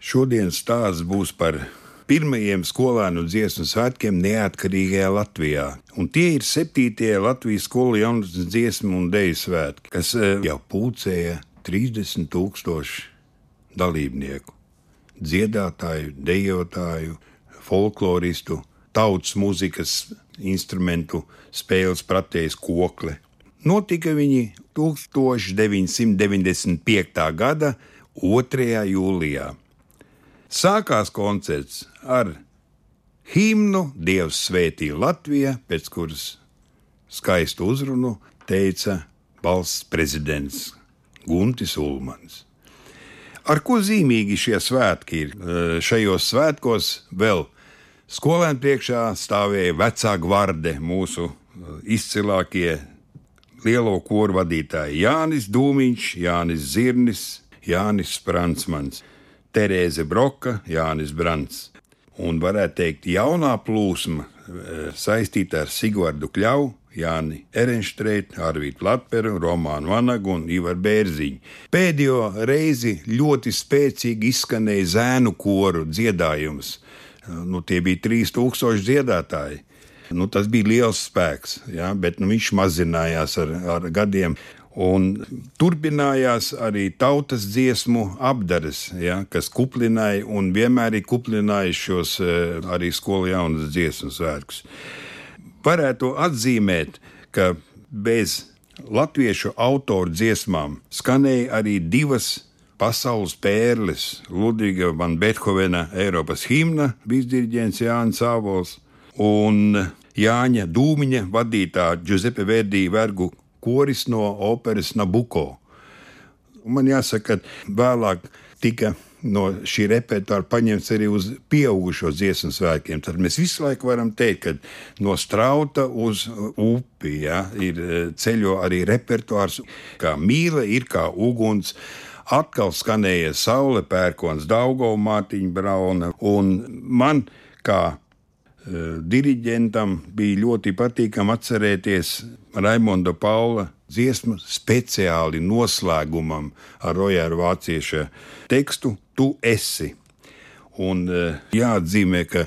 Šodienas stāsts būs par pirmajiem skolēnu dziesmu svētkiem neatkarīgajā Latvijā. Un tie ir septītie Latvijas skolu jaunatnes dziesmu un dēļu svētki, kas eh, jau pulcēja 30 tūkstoši dalībnieku, dziedātāju, dejotāju, folkloristu, tautas mūzikas instrumentu spēles pratējs kokli. Notika viņi 1995. gada 2. jūlijā. Sākās koncerts ar himnu Dievs svētī Latviju, pēc kuras skaistu uzrunu teica valsts prezidents Guntis Ulmans. Ar ko zīmīgi šie svētki ir? Šajos svētkos vēl skolēniem priekšā stāvēja vecā gvarde, mūsu izcilākie lielo koru vadītāji Jānis Dūmiņš, Jānis Zirnis, Jānis Spransmans. Terēze Broka, Jānis Brants. Un varētu teikt, jaunā plūsma eh, saistīta ar Sigvardu Kļau, Jāni Erenštreitu, Arvītu Latperu, Romānu Vanagu un Ivaru Bērziņu. Pēdējo reizi ļoti spēcīgi izskanēja zēnu koru dziedājums. Nu, tie bija 3000 dziedātāji. Nu, tas bija liels spēks, ja, bet nu, viņš mazinājās ar, ar gadiem. Un turpinājās arī tautas dziesmu apdares, ja, kas kuplināja un vienmēr ir kuplinājuši šos eh, arī skolu jaunas dziesmu svētkus. Varētu atzīmēt, ka bez latviešu autoru dziesmām skanēja arī divas pasaules pērles - Ludviga van Bethovena Eiropas himna, vizdiriģents Jānis Ābols un Jāņa Dūmiņa vadītā Giuseppe Verdi vergu koris no operas Nabuko. Man jāsaka, ka vēlāk tika no šī repertuāra paņemts arī uz pieaugušo dziesmu svētkiem. Tad mēs visu laiku varam teikt, ka no strauta uz upi ja, ir e, ceļo arī repertuārs, kā mīla ir kā uguns. Atkal skanēja saule, pērkons, Daugo, Mārtiņa Brauna, un man kā diriģentam bija ļoti patīkami atcerēties Raimonda Paula dziesmu speciāli noslēgumam ar Rojāru Vācieša tekstu Tu esi. Un eh, jāatzīmē, ka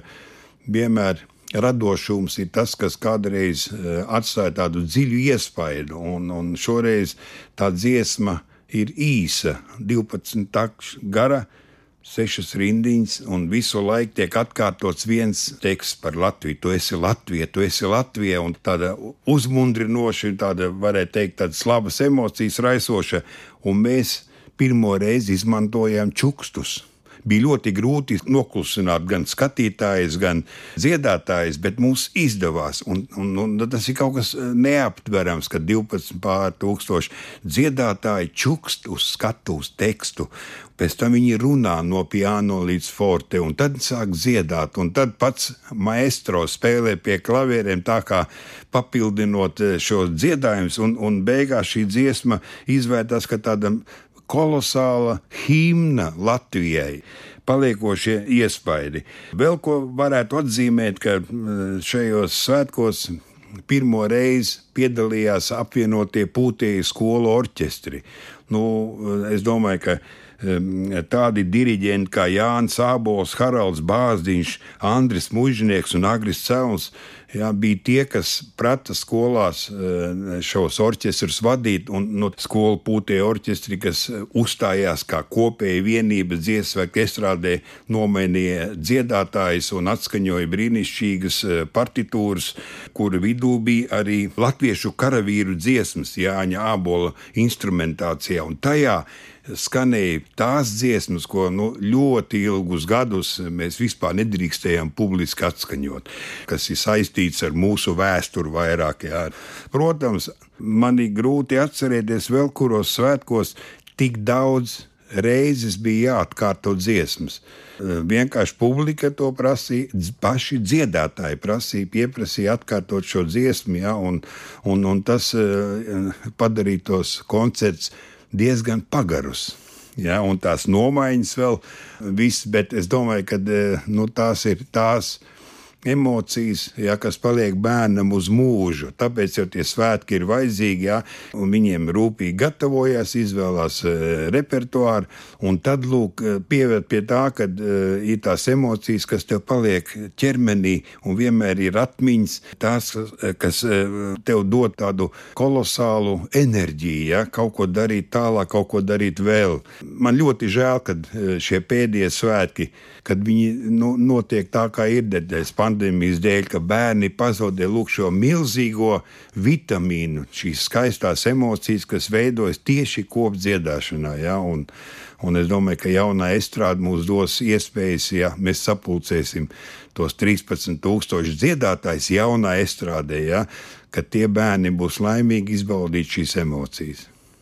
vienmēr radošums ir tas, kas kādreiz eh, atstāja tādu dziļu iespaidu, un, un šoreiz tā dziesma ir īsa, 12 takšu gara sešas rindiņas, un visu laiku tiek atkārtots viens teksts par Latviju. Tu esi Latvija, tu esi Latvija, un tāda uzmundrinoša, tāda, varētu teikt, tādas labas emocijas raisoša, un mēs pirmo reizi izmantojām čukstus bija ļoti grūti noklusināt gan skatītājus, gan dziedātājus, bet mums izdevās. Un, un, un tas ir kaut kas eh, neaptverams, ka 12 pār tūkstoši dziedātāji čukst uz skatuves tekstu. Pēc tam viņi runā no piano līdz forte, un tad sāk dziedāt. Un tad pats maestro spēlē pie klavieriem, tā kā papildinot eh, šos dziedājumus, un, un beigās šī dziesma izvērtās kā tāda kolosāla himna Latvijai. Paliekošie iespaidi. Vēl ko varētu atzīmēt, ka šajos svētkos pirmo reizi piedalījās apvienotie pūtēji skolu orķestri. Nu, es domāju, ka tādi diriģenti kā Jānis Sābols, Haralds Bāzdiņš, Andris Mužnieks un Agris Celns jā, bija tie, kas prata skolās šos orķestrus vadīt, un no skolu pūtie orķestri, kas uzstājās kā kopēja vienība dziesmu estrādē, nomainīja dziedātājus un atskaņoja brīnišķīgas eh, partitūras, kuru vidū bija arī latviešu karavīru dziesmas Jāņa Ābola instrumentācijā, un tajā skanēja tās dziesmas, ko nu, ļoti ilgus gadus mēs vispār nedrīkstējām publiski atskaņot, kas ir saistīts ar mūsu vēsturi vairāk. Jā. Protams, man ir grūti atcerēties vēl kuros svētkos tik daudz reizes bija jāatkārto dziesmas. Vienkārši publika to prasīja, paši dziedātāji prasīja, pieprasīja atkārtot šo dziesmu, ja, un, un, un tas uh, padarīja tos koncertus diezgan pagarus. Ja, un tās nomaiņas vēl, viss, bet es domāju, ka e, nu, tās ir tās emocijas, ja, kas paliek bērnam uz mūžu. Tāpēc jau tie svētki ir vajadzīgi, ja, un viņiem rūpīgi gatavojas, izvēlās e, repertuāru, un tad lūk, e, pievērt pie tā, ka e, ir tās emocijas, kas tev paliek ķermenī, un vienmēr ir atmiņas, tās, kas e, tev dod tādu kolosālu enerģiju, ja, kaut ko darīt tālāk, kaut ko darīt vēl. Man ļoti žēl, ka e, šie pēdējie svētki, kad viņi nu, notiek tā, kā ir dēļ pandēmijas dēļ, ka bērni pazaudē šo milzīgo vitamīnu, šīs skaistās emocijas, kas veidojas tieši kopdziedāšanā. Ja? Un, un es domāju, ka jaunā estrāde mums dos iespējas, ja mēs sapulcēsim tos 13,000 dziedātājus jaunā estrādē, ja? ka tie bērni būs laimīgi izbaudīt šīs emocijas.